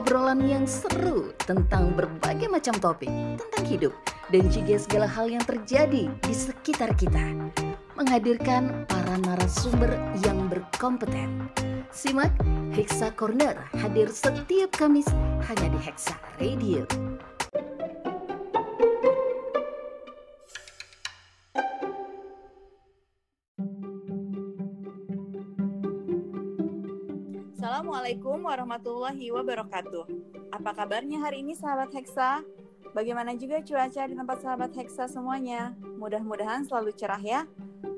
Obrolan yang seru tentang berbagai macam topik tentang hidup dan juga segala hal yang terjadi di sekitar kita. Menghadirkan para narasumber yang berkompeten. Simak Hexa Corner hadir setiap Kamis hanya di Hexa Radio. Assalamualaikum warahmatullahi wabarakatuh. Apa kabarnya hari ini sahabat Hexa? Bagaimana juga cuaca di tempat sahabat Hexa semuanya? Mudah-mudahan selalu cerah ya.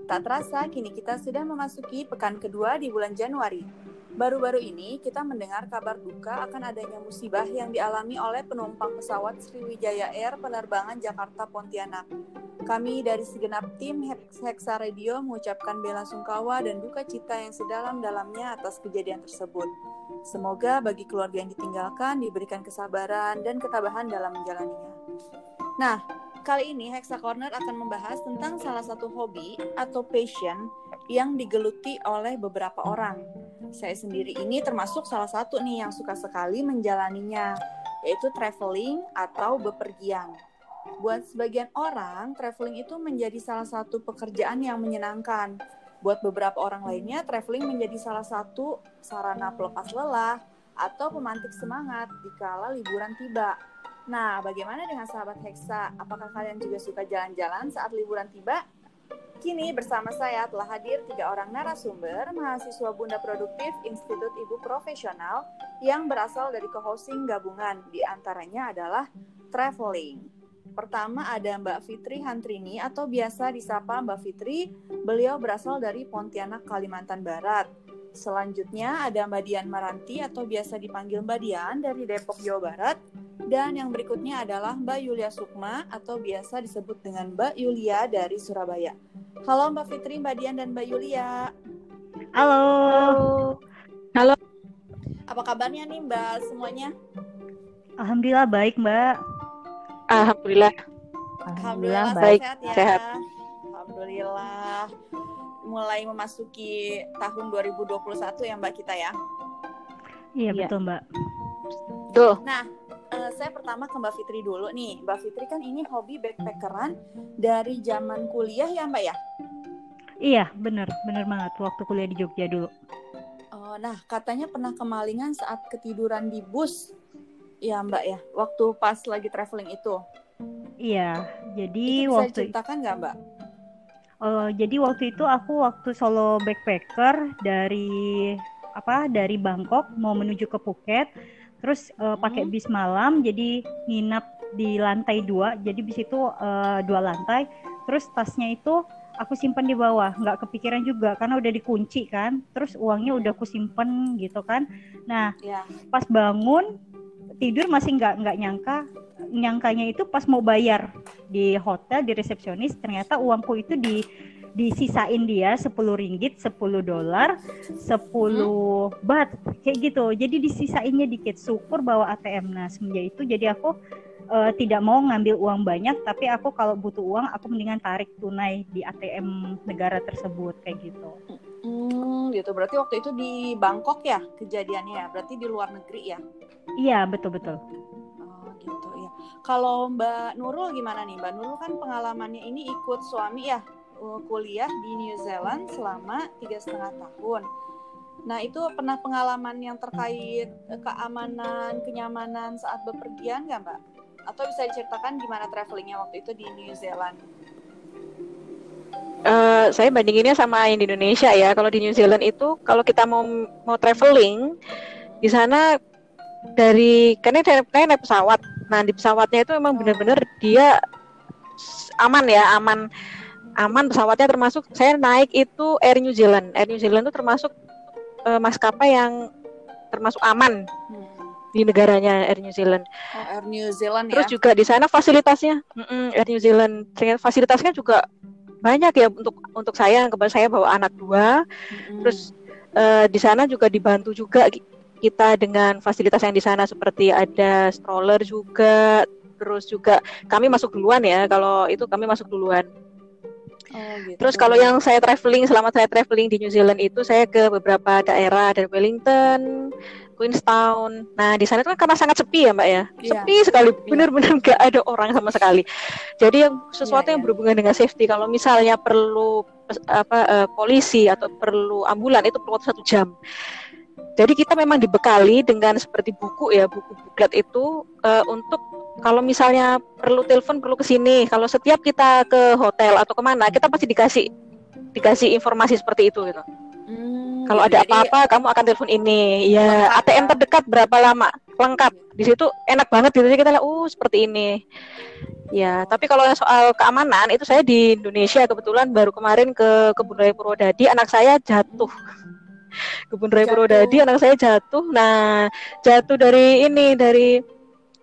Tak terasa kini kita sudah memasuki pekan kedua di bulan Januari. Baru-baru ini kita mendengar kabar duka akan adanya musibah yang dialami oleh penumpang pesawat Sriwijaya Air penerbangan Jakarta Pontianak. Kami dari segenap tim Hexa Radio mengucapkan bela sungkawa dan duka cita yang sedalam-dalamnya atas kejadian tersebut. Semoga bagi keluarga yang ditinggalkan diberikan kesabaran dan ketabahan dalam menjalaninya. Nah, kali ini Hexa Corner akan membahas tentang salah satu hobi atau passion yang digeluti oleh beberapa orang. Saya sendiri ini termasuk salah satu nih yang suka sekali menjalaninya, yaitu traveling atau bepergian. Buat sebagian orang, traveling itu menjadi salah satu pekerjaan yang menyenangkan. Buat beberapa orang lainnya, traveling menjadi salah satu sarana pelepas lelah atau pemantik semangat dikala liburan tiba. Nah, bagaimana dengan sahabat Hexa? Apakah kalian juga suka jalan-jalan saat liburan tiba? Kini bersama saya telah hadir tiga orang narasumber, mahasiswa Bunda Produktif Institut Ibu Profesional yang berasal dari co-hosting gabungan, di antaranya adalah traveling. Pertama ada Mbak Fitri Hantrini atau biasa disapa Mbak Fitri. Beliau berasal dari Pontianak, Kalimantan Barat. Selanjutnya ada Mbak Dian Maranti atau biasa dipanggil Mbak Dian dari Depok, Jawa Barat. Dan yang berikutnya adalah Mbak Yulia Sukma atau biasa disebut dengan Mbak Yulia dari Surabaya. Halo Mbak Fitri, Mbak Dian, dan Mbak Yulia. Halo. Halo. Apa kabarnya nih Mbak semuanya? Alhamdulillah baik Mbak. Alhamdulillah. Alhamdulillah baik, sehat ya. sehat. Alhamdulillah. Mulai memasuki tahun 2021 ya Mbak kita ya. Iya Iya. betul Mbak. Tuh, Nah, eh, saya pertama ke Mbak Fitri dulu nih. Mbak Fitri kan ini hobi backpackeran dari zaman kuliah ya Mbak ya? Iya bener bener banget waktu kuliah di Jogja dulu. Oh, nah katanya pernah kemalingan saat ketiduran di bus. Ya Mbak ya, waktu pas lagi traveling itu. Iya jadi itu bisa waktu diceritakan nggak Mbak? eh, jadi waktu itu aku waktu solo backpacker dari apa dari Bangkok mau menuju ke Phuket, terus eh, pakai Hmm. bis malam jadi nginap di lantai dua jadi bis itu eh, dua lantai, terus tasnya itu aku simpan di bawah nggak kepikiran juga karena udah dikunci kan, terus uangnya udah aku simpen gitu kan, nah Ya. pas bangun tidur masih nggak nggak nyangka nyangkanya itu pas mau bayar di hotel di resepsionis ternyata uangku itu di disisain dia 10 ringgit 10 dolar 10 bat kayak gitu. Jadi disisainnya dikit. Syukur bawa ATM nah semenjak itu jadi aku eh, tidak mau ngambil uang banyak tapi aku kalau butuh uang aku mendingan tarik tunai di ATM negara tersebut kayak gitu Hmm, gitu. Berarti waktu itu di Bangkok ya kejadiannya ya? Berarti di luar negeri ya? iya betul betul Oh gitu ya. Kalau Mbak Nurul gimana nih? Mbak Nurul kan pengalamannya ini ikut suami ya uh, kuliah di New Zealand selama tiga setengah tahun. Nah itu pernah pengalaman yang terkait eh, keamanan, kenyamanan saat bepergian nggak Mbak? Atau bisa diceritakan gimana travelingnya waktu itu di New Zealand? eh, saya bandinginnya sama yang di Indonesia ya. Kalau di New Zealand itu, kalau kita mau mau traveling di sana dari karena naik, naik naik pesawat. Nah di pesawatnya itu memang benar-benar dia aman ya, aman aman pesawatnya termasuk saya naik itu Air New Zealand. Air New Zealand itu termasuk eh, maskapai yang termasuk aman. Hmm. Di negaranya Air New Zealand. Oh, Air New Zealand Terus ya. juga di sana fasilitasnya, mm-mm, Air New Zealand, fasilitasnya juga banyak ya untuk untuk saya. Kebetulan saya bawa anak dua, Mm-mm. terus eh, di sana juga dibantu juga ki- kita dengan fasilitas yang di sana seperti ada stroller juga, terus juga kami masuk duluan ya. Kalau itu kami masuk duluan. Oh, gitu. Terus kalau yang saya traveling selama saya traveling di New Zealand itu saya ke beberapa daerah dari Wellington, Queenstown. Nah di sana itu kan karena sangat sepi ya Mbak ya, Iya. sepi sekali, benar-benar nggak ada orang sama sekali. Jadi yang sesuatu Iya, yang iya. berhubungan dengan safety, kalau misalnya perlu apa eh, polisi atau perlu ambulan itu perlu waktu satu jam. Jadi kita memang dibekali dengan seperti buku ya, buku buklet itu eh, untuk kalau misalnya perlu telepon perlu ke sini. Kalau setiap kita ke hotel atau ke mana, kita pasti dikasih dikasih informasi seperti itu gitu. Hmm, Kalau ada apa-apa, kamu akan telepon ini. Ya, Lengkap ATM ya. terdekat berapa lama? Lengkap. Di situ enak banget gitu. Kita lihat, uh seperti ini. Ya, tapi kalau soal keamanan itu saya di Indonesia kebetulan baru kemarin ke Kebun Raya Purwodadi, anak saya jatuh. Kebun Raya Jatuh. Purwodadi, anak saya jatuh. Nah, jatuh dari ini dari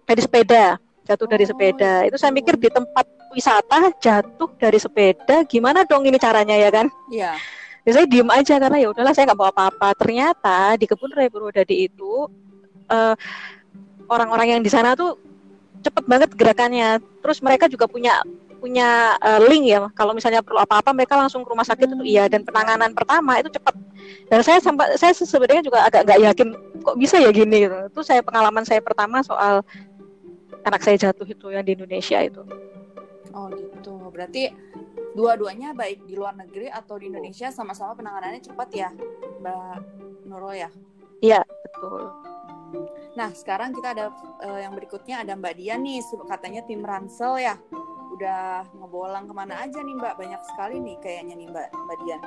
dari sepeda, jatuh dari Oh, sepeda. Itu saya mikir di tempat wisata jatuh dari sepeda, gimana dong ini caranya ya kan? Iya. Ya saya diem aja karena ya udahlah saya nggak bawa apa-apa. Ternyata di kebun raya Purwodadi itu eh, orang-orang yang di sana tuh cepet banget gerakannya. Terus mereka juga punya punya eh, link ya. Kalau misalnya perlu apa-apa mereka langsung ke rumah sakit itu iya dan penanganan pertama itu cepet. Dan saya sampai saya sebenarnya juga agak nggak yakin kok bisa ya gini. Gitu. Itu saya pengalaman saya pertama soal anak saya jatuh itu yang di Indonesia itu. Oh gitu. Berarti dua-duanya baik di luar negeri atau di Indonesia sama-sama penanganannya cepat ya, Mbak Nurul ya. Iya betul. Nah sekarang kita ada eh, yang berikutnya ada Mbak Dian nih, katanya tim Ransel ya. Udah ngebolang ke mana aja nih Mbak? Banyak sekali nih kayaknya nih Mbak Mbak Dian.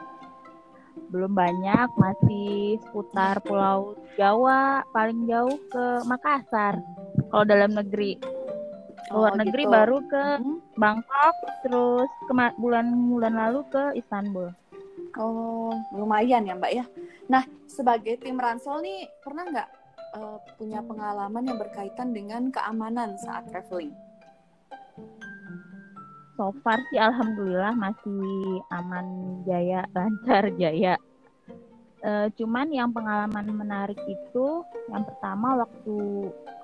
belum banyak masih seputar Pulau Jawa paling jauh ke Makassar kalau dalam negeri luar Oh, negeri gitu. baru ke Hmm? Bangkok terus kema- bulan-bulan lalu ke Istanbul Oh lumayan ya Mbak ya. Nah sebagai tim Ransel nih pernah nggak eh, punya pengalaman yang berkaitan dengan keamanan saat traveling? so far sih alhamdulillah masih aman jaya lancar jaya Eh, cuman yang pengalaman menarik itu yang pertama waktu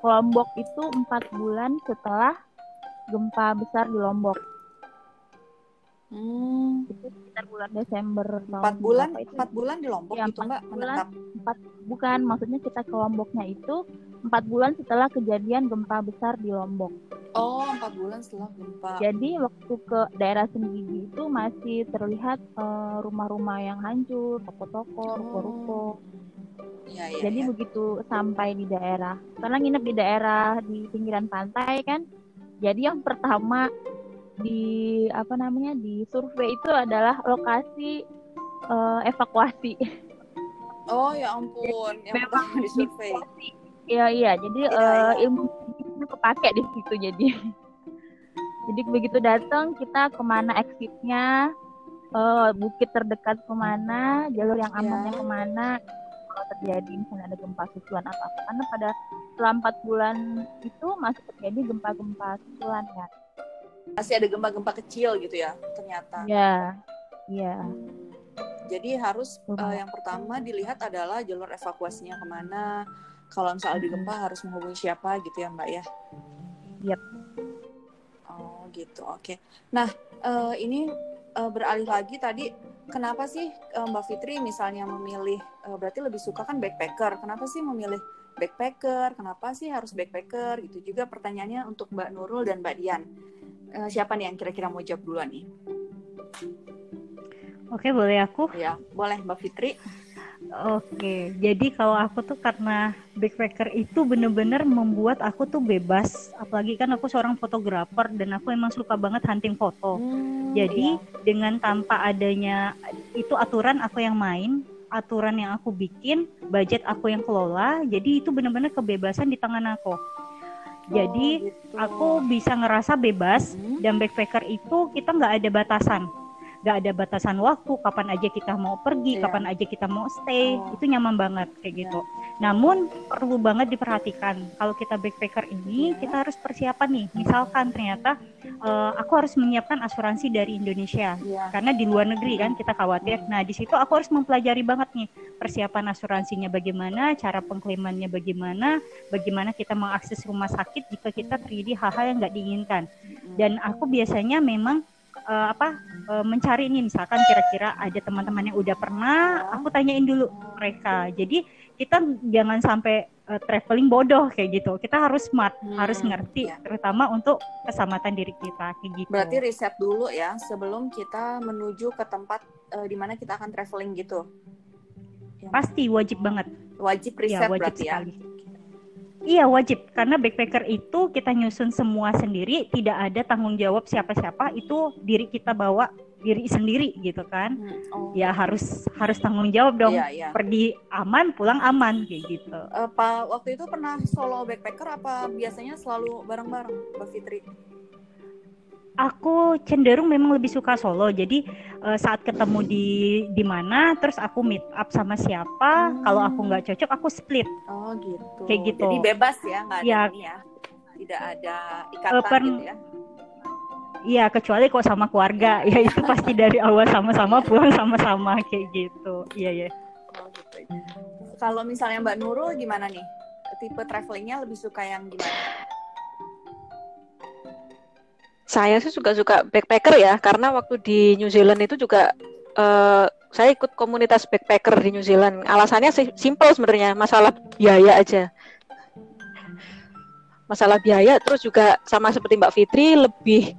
Lombok itu empat bulan setelah gempa besar di Lombok Hmm, itu sekitar bulan Desember empat bulan, empat bulan di Lombok Iya, gitu empat Mbak bulan. menetap. bukan maksudnya kita ke Lomboknya itu empat bulan setelah kejadian gempa besar di Lombok Oh empat bulan setelah gempa. jadi waktu ke daerah Senggigi itu masih terlihat eh, rumah-rumah yang hancur toko-toko ruko-ruko Iya iya. jadi iya. begitu sampai di daerah karena nginep di daerah di pinggiran pantai kan jadi yang pertama di apa namanya di survei itu adalah lokasi eh, evakuasi Oh ya ampun, yang Memang di survei. Iya iya, jadi iya. ilmu itu kepake di situ jadi. Jadi begitu datang kita ke mana exitnya, eh, bukit terdekat ke mana, jalur yang amannya Ya. ke mana, kalau terjadi misalnya ada gempa susulan atau apa karena pada selama empat bulan itu masih terjadi gempa-gempa susulan kan. Masih ada gempa-gempa kecil gitu ya ternyata. Ya, iya. Jadi harus eh, yang pertama dilihat adalah jalur evakuasinya ke mana. Kalau misalnya di gempa harus menghubungi siapa gitu ya Mbak ya. Yap. Oh gitu, oke. Nah eh, ini eh, beralih lagi tadi, kenapa sih eh, Mbak Fitri misalnya memilih, eh, berarti lebih suka kan backpacker. Kenapa sih memilih backpacker? Kenapa sih harus backpacker? Gitu juga pertanyaannya untuk Mbak Nurul dan Mbak Dian. Eh, siapa nih yang kira-kira mau jawab duluan nih? Oke, boleh aku? Ya, boleh Mbak Fitri. Oke, jadi kalau aku tuh karena backpacker itu bener-bener membuat aku tuh bebas. Apalagi kan aku seorang fotografer dan aku emang suka banget hunting foto. Hmm, Jadi iya. dengan tanpa adanya itu aturan aku yang main, aturan yang aku bikin, budget aku yang kelola. Jadi itu bener-bener kebebasan di tangan aku. Jadi Oh, gitu. aku bisa ngerasa bebas Hmm. dan backpacker itu kita nggak ada batasan nggak ada batasan waktu kapan aja kita mau pergi Iya. kapan aja kita mau stay Oh. itu nyaman banget kayak gitu namun perlu banget diperhatikan kalau kita backpacker ini Iya. kita harus persiapan nih misalkan ternyata eh, aku harus menyiapkan asuransi dari Indonesia Iya. karena di luar negeri kan kita khawatir. Nah di situ aku harus mempelajari banget nih persiapan asuransinya bagaimana, cara pengklaimannya bagaimana, bagaimana kita mengakses rumah sakit jika kita terjadi hal-hal yang nggak diinginkan. Dan aku biasanya memang eh, apa eh, mencari nih misalkan kira-kira ada teman-teman yang udah pernah, aku tanyain dulu mereka. Jadi kita jangan sampai eh, traveling bodoh kayak gitu. Kita harus smart, Hmm, harus ngerti, iya. terutama untuk keselamatan diri kita kayak gitu. Berarti riset dulu ya sebelum kita menuju ke tempat eh, di mana kita akan traveling gitu. Yang pasti wajib banget. wajib Iya, riset wajib berarti ya. Iya wajib karena backpacker itu kita nyusun semua sendiri, tidak ada tanggung jawab siapa-siapa, itu diri kita bawa diri sendiri gitu kan. Hmm, oh. Ya harus harus tanggung jawab dong. Iya, iya. Pergi aman, pulang aman kayak gitu. Eh, Pak, waktu itu pernah solo backpacker apa biasanya selalu bareng-bareng, Mbak Fitri? Aku cenderung memang lebih suka solo. Jadi eh, saat ketemu di di mana, terus aku meet up sama siapa. Hmm. Kalau aku nggak cocok, aku split. Oh gitu. Kayak gitu. Jadi bebas ya, nggak ada Iya. ini ya. Tidak ada ikatan per- gitu ya. Iya, kecuali kok sama keluarga, ya itu pasti dari awal sama-sama pulang sama-sama kayak gitu. Iya ya. Oh, gitu. Kalau misalnya Mbak Nurul gimana nih? Tipe travelingnya lebih suka yang gimana? Saya sih juga suka backpacker ya, karena waktu di New Zealand itu juga eh, saya ikut komunitas backpacker di New Zealand. Alasannya sih simple sebenarnya, masalah biaya aja. Masalah biaya, terus juga sama seperti Mbak Fitri, lebih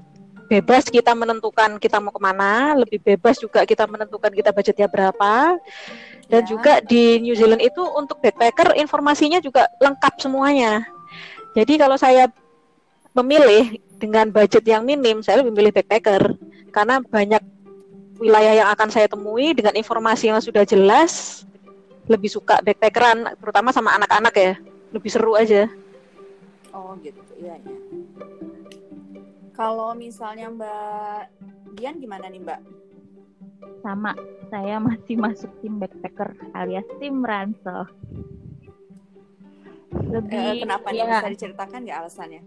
bebas kita menentukan kita mau ke mana, lebih bebas juga kita menentukan kita budgetnya berapa. Dan Ya. juga di New Zealand itu untuk backpacker informasinya juga lengkap semuanya. Jadi kalau saya memilih dengan budget yang minim, saya lebih memilih backpacker karena banyak wilayah yang akan saya temui dengan informasi yang sudah jelas. Lebih suka backpackeran, terutama sama anak-anak ya, lebih seru aja. Oh gitu, iya iya. Kalau misalnya Mbak Dian gimana nih Mbak? sama saya masih masuk tim backpacker alias tim ransel lebih Eh, kenapa nih ya, bisa diceritakan nggak alasannya?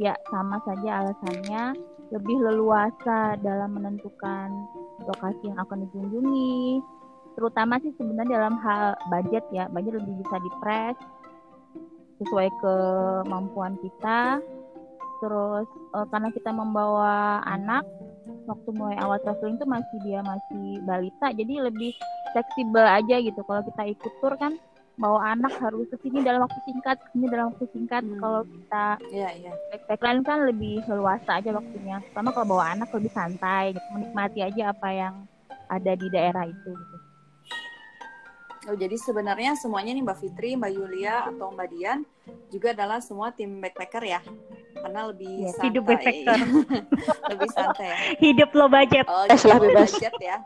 Ya sama saja alasannya. Lebih leluasa dalam menentukan lokasi yang akan dikunjungi. Terutama sih sebenarnya dalam hal budget ya. Budget lebih bisa dipres sesuai kemampuan kita. Terus eh, karena kita membawa anak waktu mulai awal traveling tuh masih dia masih balita jadi lebih fleksibel aja gitu. Kalau kita ikut tur kan bawa anak harus ke sini dalam waktu singkat ini dalam waktu singkat Hmm. kalau kita Iya iya. backpackland kan lebih leluasa aja waktunya sama kalau bawa anak lebih santai gitu menikmati aja apa yang ada di daerah itu gitu. Oh jadi sebenarnya semuanya nih Mbak Fitri, Mbak Yulia atau Mbak Dian juga adalah semua tim backpacker ya? Karena lebih Iya, santai. hidup backpacker. lebih santai ya. Hidup low budget. Oh, Eh, low bebas. budget ya.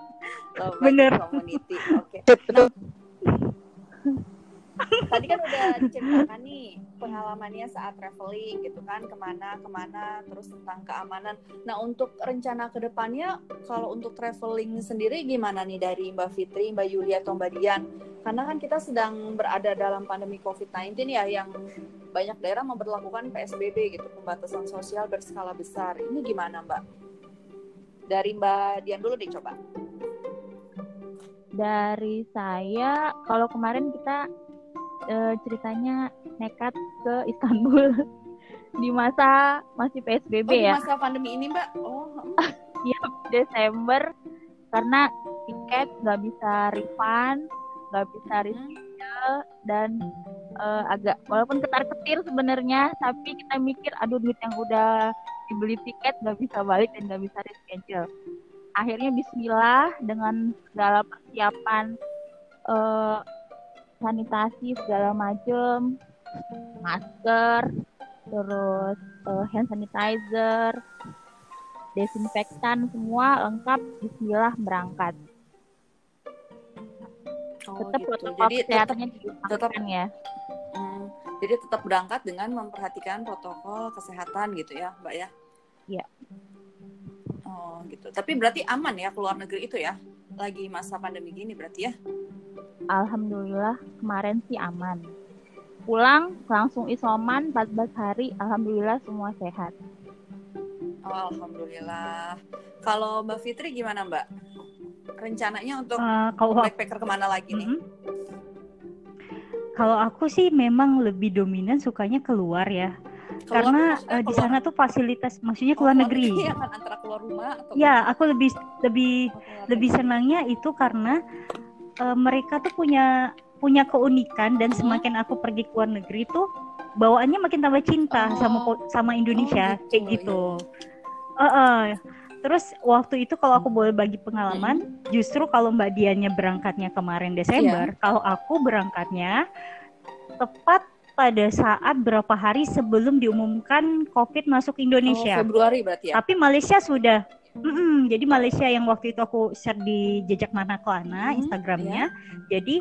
Low budget Bener. Community. Oke. Betul. Tadi kan udah diceritakan nih pengalamannya saat traveling gitu kan ke mana ke mana terus tentang keamanan. Nah untuk rencana ke depannya kalau untuk traveling sendiri gimana nih dari Mbak Fitri, Mbak Yulia atau Mbak Dian? Karena kan kita sedang berada dalam pandemi COVID-19 ya yang banyak daerah memperlakukan PSBB gitu pembatasan sosial berskala besar. Ini gimana Mbak? Dari Mbak Dian dulu deh coba. Dari saya kalau kemarin kita eh, ceritanya nekat ke Istanbul di masa masih PSBB Oh, di ya. masa pandemi ini Mbak? Oh, Desember karena tiket nggak bisa refund, nggak bisa hmm. reschedule dan eh, agak walaupun ketar ketir sebenarnya, tapi kita mikir aduh duit yang udah dibeli tiket nggak bisa balik dan nggak bisa reschedule. Akhirnya Bismillah dengan segala persiapan eh, sanitasi segala macam, masker, terus eh, hand sanitizer, desinfektan semua lengkap Bismillah berangkat. Oh, Tetap gitu. protokol Jadi tetap kesehatannya diutamakan tetap- ya. Hmm, jadi tetap berangkat dengan memperhatikan protokol kesehatan gitu ya, Mbak ya? Iya. Oh gitu. Tapi berarti aman ya keluar negeri itu ya? Lagi masa pandemi gini berarti ya? Alhamdulillah kemarin sih aman. Pulang langsung isoman 14 hari, alhamdulillah semua sehat. Oh, alhamdulillah. Kalau Mbak Fitri gimana Mbak? Rencananya untuk Uh, kalau backpacker ke mana lagi nih? Mhm. Kalau aku sih memang lebih dominan sukanya keluar ya. Karena eh, di sana tuh fasilitas maksudnya oh, keluar negeri. ya kan antara keluar rumah atau Ya, aku lebih lebih Oh, lebih senangnya itu karena eh, mereka tuh punya punya keunikan dan Mhm. semakin aku pergi ke luar negeri tuh bawaannya makin tambah cinta Oh. sama sama Indonesia Oh, gitu, kayak gitu. Eh, eh. Terus waktu itu kalau aku boleh bagi pengalaman, Mhm. justru kalau Mbak Diannya berangkatnya kemarin Desember, Iya. kalau aku berangkatnya tepat pada saat berapa hari sebelum diumumkan COVID masuk Oh, Indonesia. Februari berarti ya? Tapi Malaysia sudah. Mm-mm, jadi Malaysia yang waktu itu aku share di jejak mana Kelana Hmm, Instagramnya. Jadi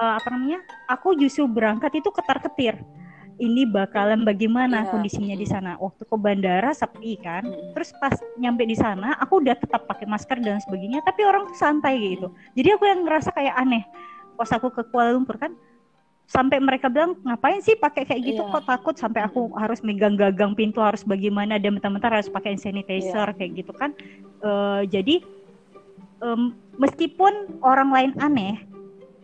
eh, apa namanya? Aku justru berangkat itu ketar ketir. Ini bakalan bagaimana Iya, kondisinya di mm. sana? Waktu ke bandara sepi kan. Mm-mm. Terus pas nyampe di sana, aku udah tetap pakai masker dan sebagainya. Tapi orang tuh santai gitu. Jadi aku yang ngerasa kayak aneh. Pas aku ke Kuala Lumpur kan, sampai mereka bilang ngapain sih pakai kayak gitu Iya. kok? Takut sampai aku harus megang gagang pintu harus bagaimana dan bentar-bentar harus pakai hand sanitizer Iya. kayak gitu kan. Eh, jadi em, meskipun orang lain aneh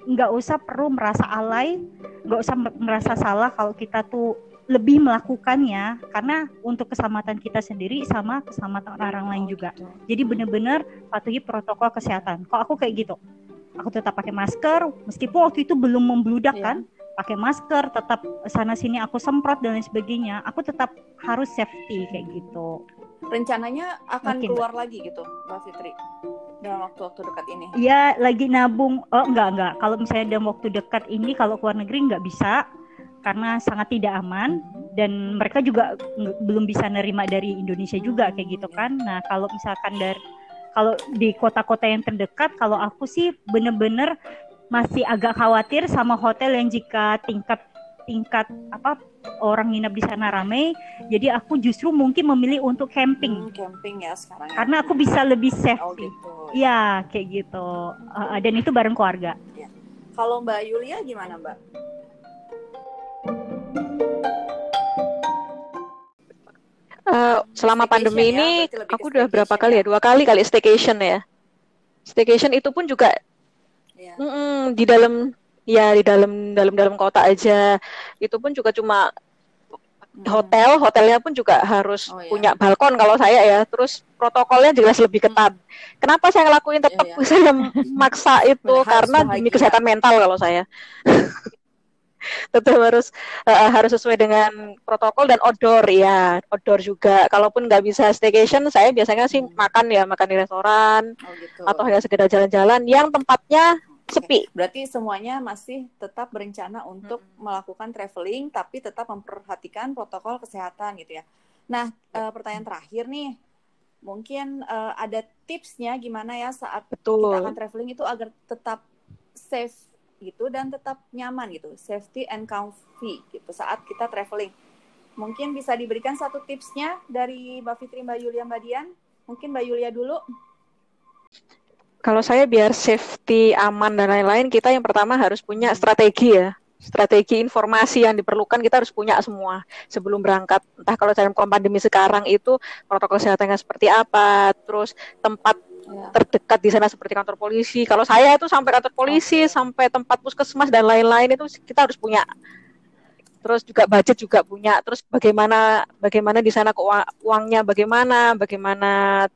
nggak usah perlu merasa alay nggak usah mer- merasa salah kalau kita tuh lebih melakukannya karena untuk keselamatan kita sendiri sama keselamatan orang lain juga. jadi bener-bener patuhi protokol kesehatan. Kok aku kayak gitu aku tetap pakai masker meskipun waktu itu belum membludak Iya. kan pakai masker tetap sana sini aku semprot dan lain sebagainya aku tetap harus safety kayak gitu Rencananya akan Oke, keluar lagi gitu, Mbak Fitri, dalam waktu-waktu dekat ini. Iya lagi nabung oh enggak enggak kalau misalnya dalam waktu dekat ini kalau keluar negeri nggak bisa karena sangat tidak aman dan mereka juga belum bisa nerima dari Indonesia juga kayak gitu kan nah kalau misalkan dari kalau di kota-kota yang terdekat kalau aku sih bener-bener masih agak khawatir sama hotel yang jika tingkat tingkat apa orang nginap di sana ramai jadi aku justru mungkin memilih untuk camping Hmm, camping ya sekarang. ya. karena aku bisa lebih Oh safety gitu. Iya, kayak gitu. Uh, dan itu bareng keluarga. Kalau Mbak Yulia gimana Mbak? Eh, selama Staycation pandemi ya, ini aku udah berapa kali ya? ya? Dua kali kali staycation ya. Staycation itu pun juga Ya. mm, di dalam ya di dalam dalam dalam kota aja. Itu pun juga cuma Hmm. hotel, hotelnya pun juga harus Oh, iya. punya balkon kalau saya ya. Terus protokolnya jelas lebih ketat. Kenapa saya ngelakuin tetap Iya, saya maksa itu karena demi kesehatan mental kalau saya. tetap harus eh, harus sesuai dengan protokol dan outdoor ya outdoor juga kalaupun nggak bisa staycation saya biasanya sih Hmm. makan ya makan di restoran Oh gitu. atau hanya sekedar jalan-jalan yang tempatnya sepi Berarti semuanya masih tetap berencana untuk Hmm. melakukan traveling, tapi tetap memperhatikan protokol kesehatan gitu ya. Nah, eh, pertanyaan terakhir nih, mungkin eh, ada tipsnya gimana ya saat kita akan betul traveling itu agar tetap safe gitu dan tetap nyaman gitu, safety and comfy gitu saat kita traveling. Mungkin bisa diberikan satu tipsnya dari Mbak Fitri, Mbak Yulia, Mbak Dian. Mungkin Mbak Yulia dulu. kalau saya biar safety aman dan lain-lain kita yang pertama harus punya strategi ya strategi informasi yang diperlukan kita harus punya semua sebelum berangkat entah kalau dalam pandemi sekarang itu protokol kesehatannya seperti apa terus tempat Ya. terdekat di sana seperti kantor polisi. Kalau saya itu sampai kantor polisi, Oke. sampai tempat puskesmas dan lain-lain itu kita harus punya. Terus juga budget juga punya. Terus bagaimana bagaimana di sana keuang- uangnya bagaimana, bagaimana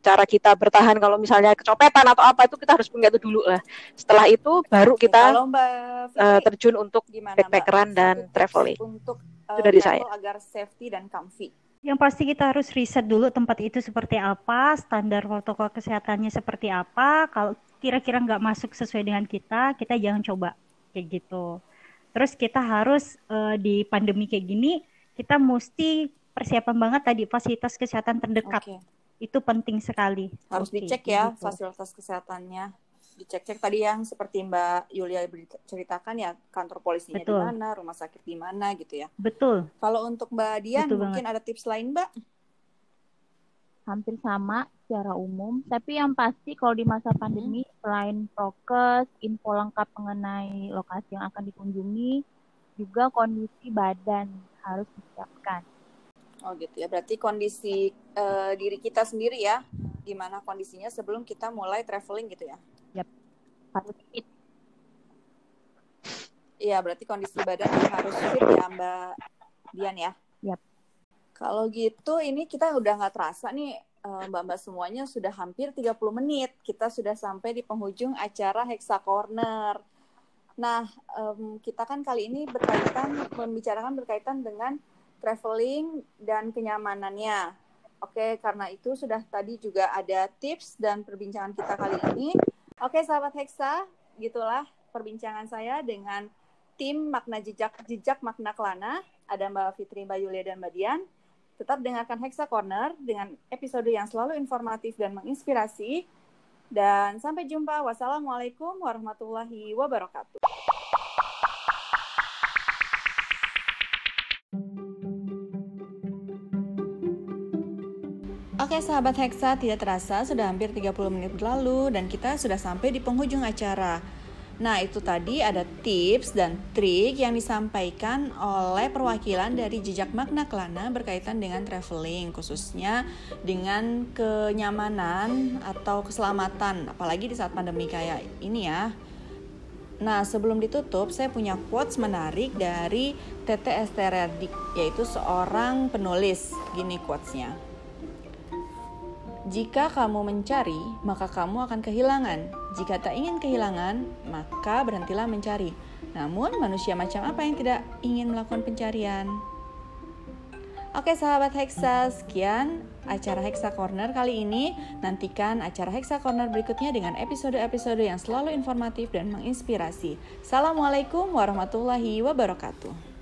cara kita bertahan kalau misalnya kecopetan atau apa itu kita harus punya itu dulu lah. Setelah itu baru kita kalau Mbak eh, Fitri, terjun untuk gimana backpackeran Mbak? dan traveling. untuk Itu eh, dari saya. agar safety dan comfy. Yang pasti kita harus riset dulu tempat itu seperti apa, standar protokol kesehatannya seperti apa. Kalau kira-kira nggak masuk sesuai dengan kita, kita jangan coba kayak gitu. Terus kita harus eh, di pandemi kayak gini, kita mesti persiapan banget tadi fasilitas kesehatan terdekat. Oke, Itu penting sekali. harus Oke, dicek ya gitu. fasilitas kesehatannya. Dicek-cek tadi yang seperti Mbak Yulia ceritakan ya kantor polisinya di mana, rumah sakit di mana gitu ya. Betul. Kalau untuk Mbak Dian Betul mungkin ada tips lain Mbak? hampir sama secara umum. Tapi yang pasti kalau di masa pandemi selain prokes, info lengkap mengenai lokasi yang akan dikunjungi, juga kondisi badan harus disiapkan. Oh gitu ya. Berarti kondisi eh, diri kita sendiri ya, gimana kondisinya sebelum kita mulai traveling gitu ya? Harus fit. Iya, berarti kondisi badan harus fit ya Mbak Dian ya? Yap. Kalau gitu ini kita udah nggak terasa nih eh, Mbak-mbak semuanya sudah hampir 30 menit. Kita sudah sampai di penghujung acara Hexa Corner. Nah, em, kita kan kali ini berkaitan membicarakan berkaitan dengan traveling dan kenyamanannya. Oke, karena itu sudah tadi juga ada tips dan perbincangan kita kali ini. Oke, sahabat Hexa, gitulah perbincangan saya dengan tim makna jejak jejak makna kelana. Ada Mbak Fitri, Mbak Yulia, dan Mbak Dian. Tetap dengarkan Hexa Corner dengan episode yang selalu informatif dan menginspirasi. Dan sampai jumpa. Wassalamualaikum warahmatullahi wabarakatuh. Oke sahabat Hexa, tidak terasa sudah hampir 30 menit berlalu dan kita sudah sampai di penghujung acara. Nah, itu tadi ada tips dan trik yang disampaikan oleh perwakilan dari jejak makna kelana berkaitan dengan traveling, khususnya dengan kenyamanan atau keselamatan, apalagi di saat pandemi kayak ini ya. Nah, sebelum ditutup, saya punya quotes menarik dari Tete Estererdik, yaitu seorang penulis. Gini quotesnya. Jika kamu mencari, maka kamu akan kehilangan. Jika tak ingin kehilangan, maka berhentilah mencari. Namun, manusia macam apa yang tidak ingin melakukan pencarian? Oke, sahabat Hexa, sekian acara Hexa Corner kali ini. Nantikan acara Hexa Corner berikutnya dengan episode-episode yang selalu informatif dan menginspirasi. Assalamualaikum warahmatullahi wabarakatuh.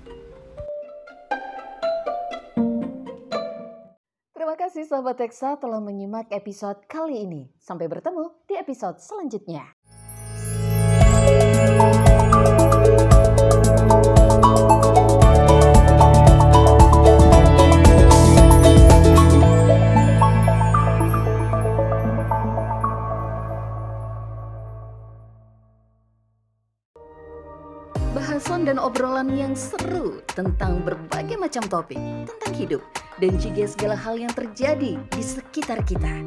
Terima kasih sahabat Teksa telah menyimak episode kali ini. Sampai bertemu di episode selanjutnya. Obrolan yang seru tentang berbagai macam topik tentang hidup dan juga segala hal yang terjadi di sekitar kita.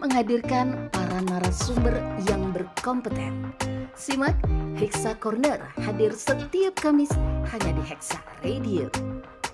Menghadirkan para narasumber yang berkompeten. Simak Hexa Corner hadir setiap Kamis hanya di Hexa Radio.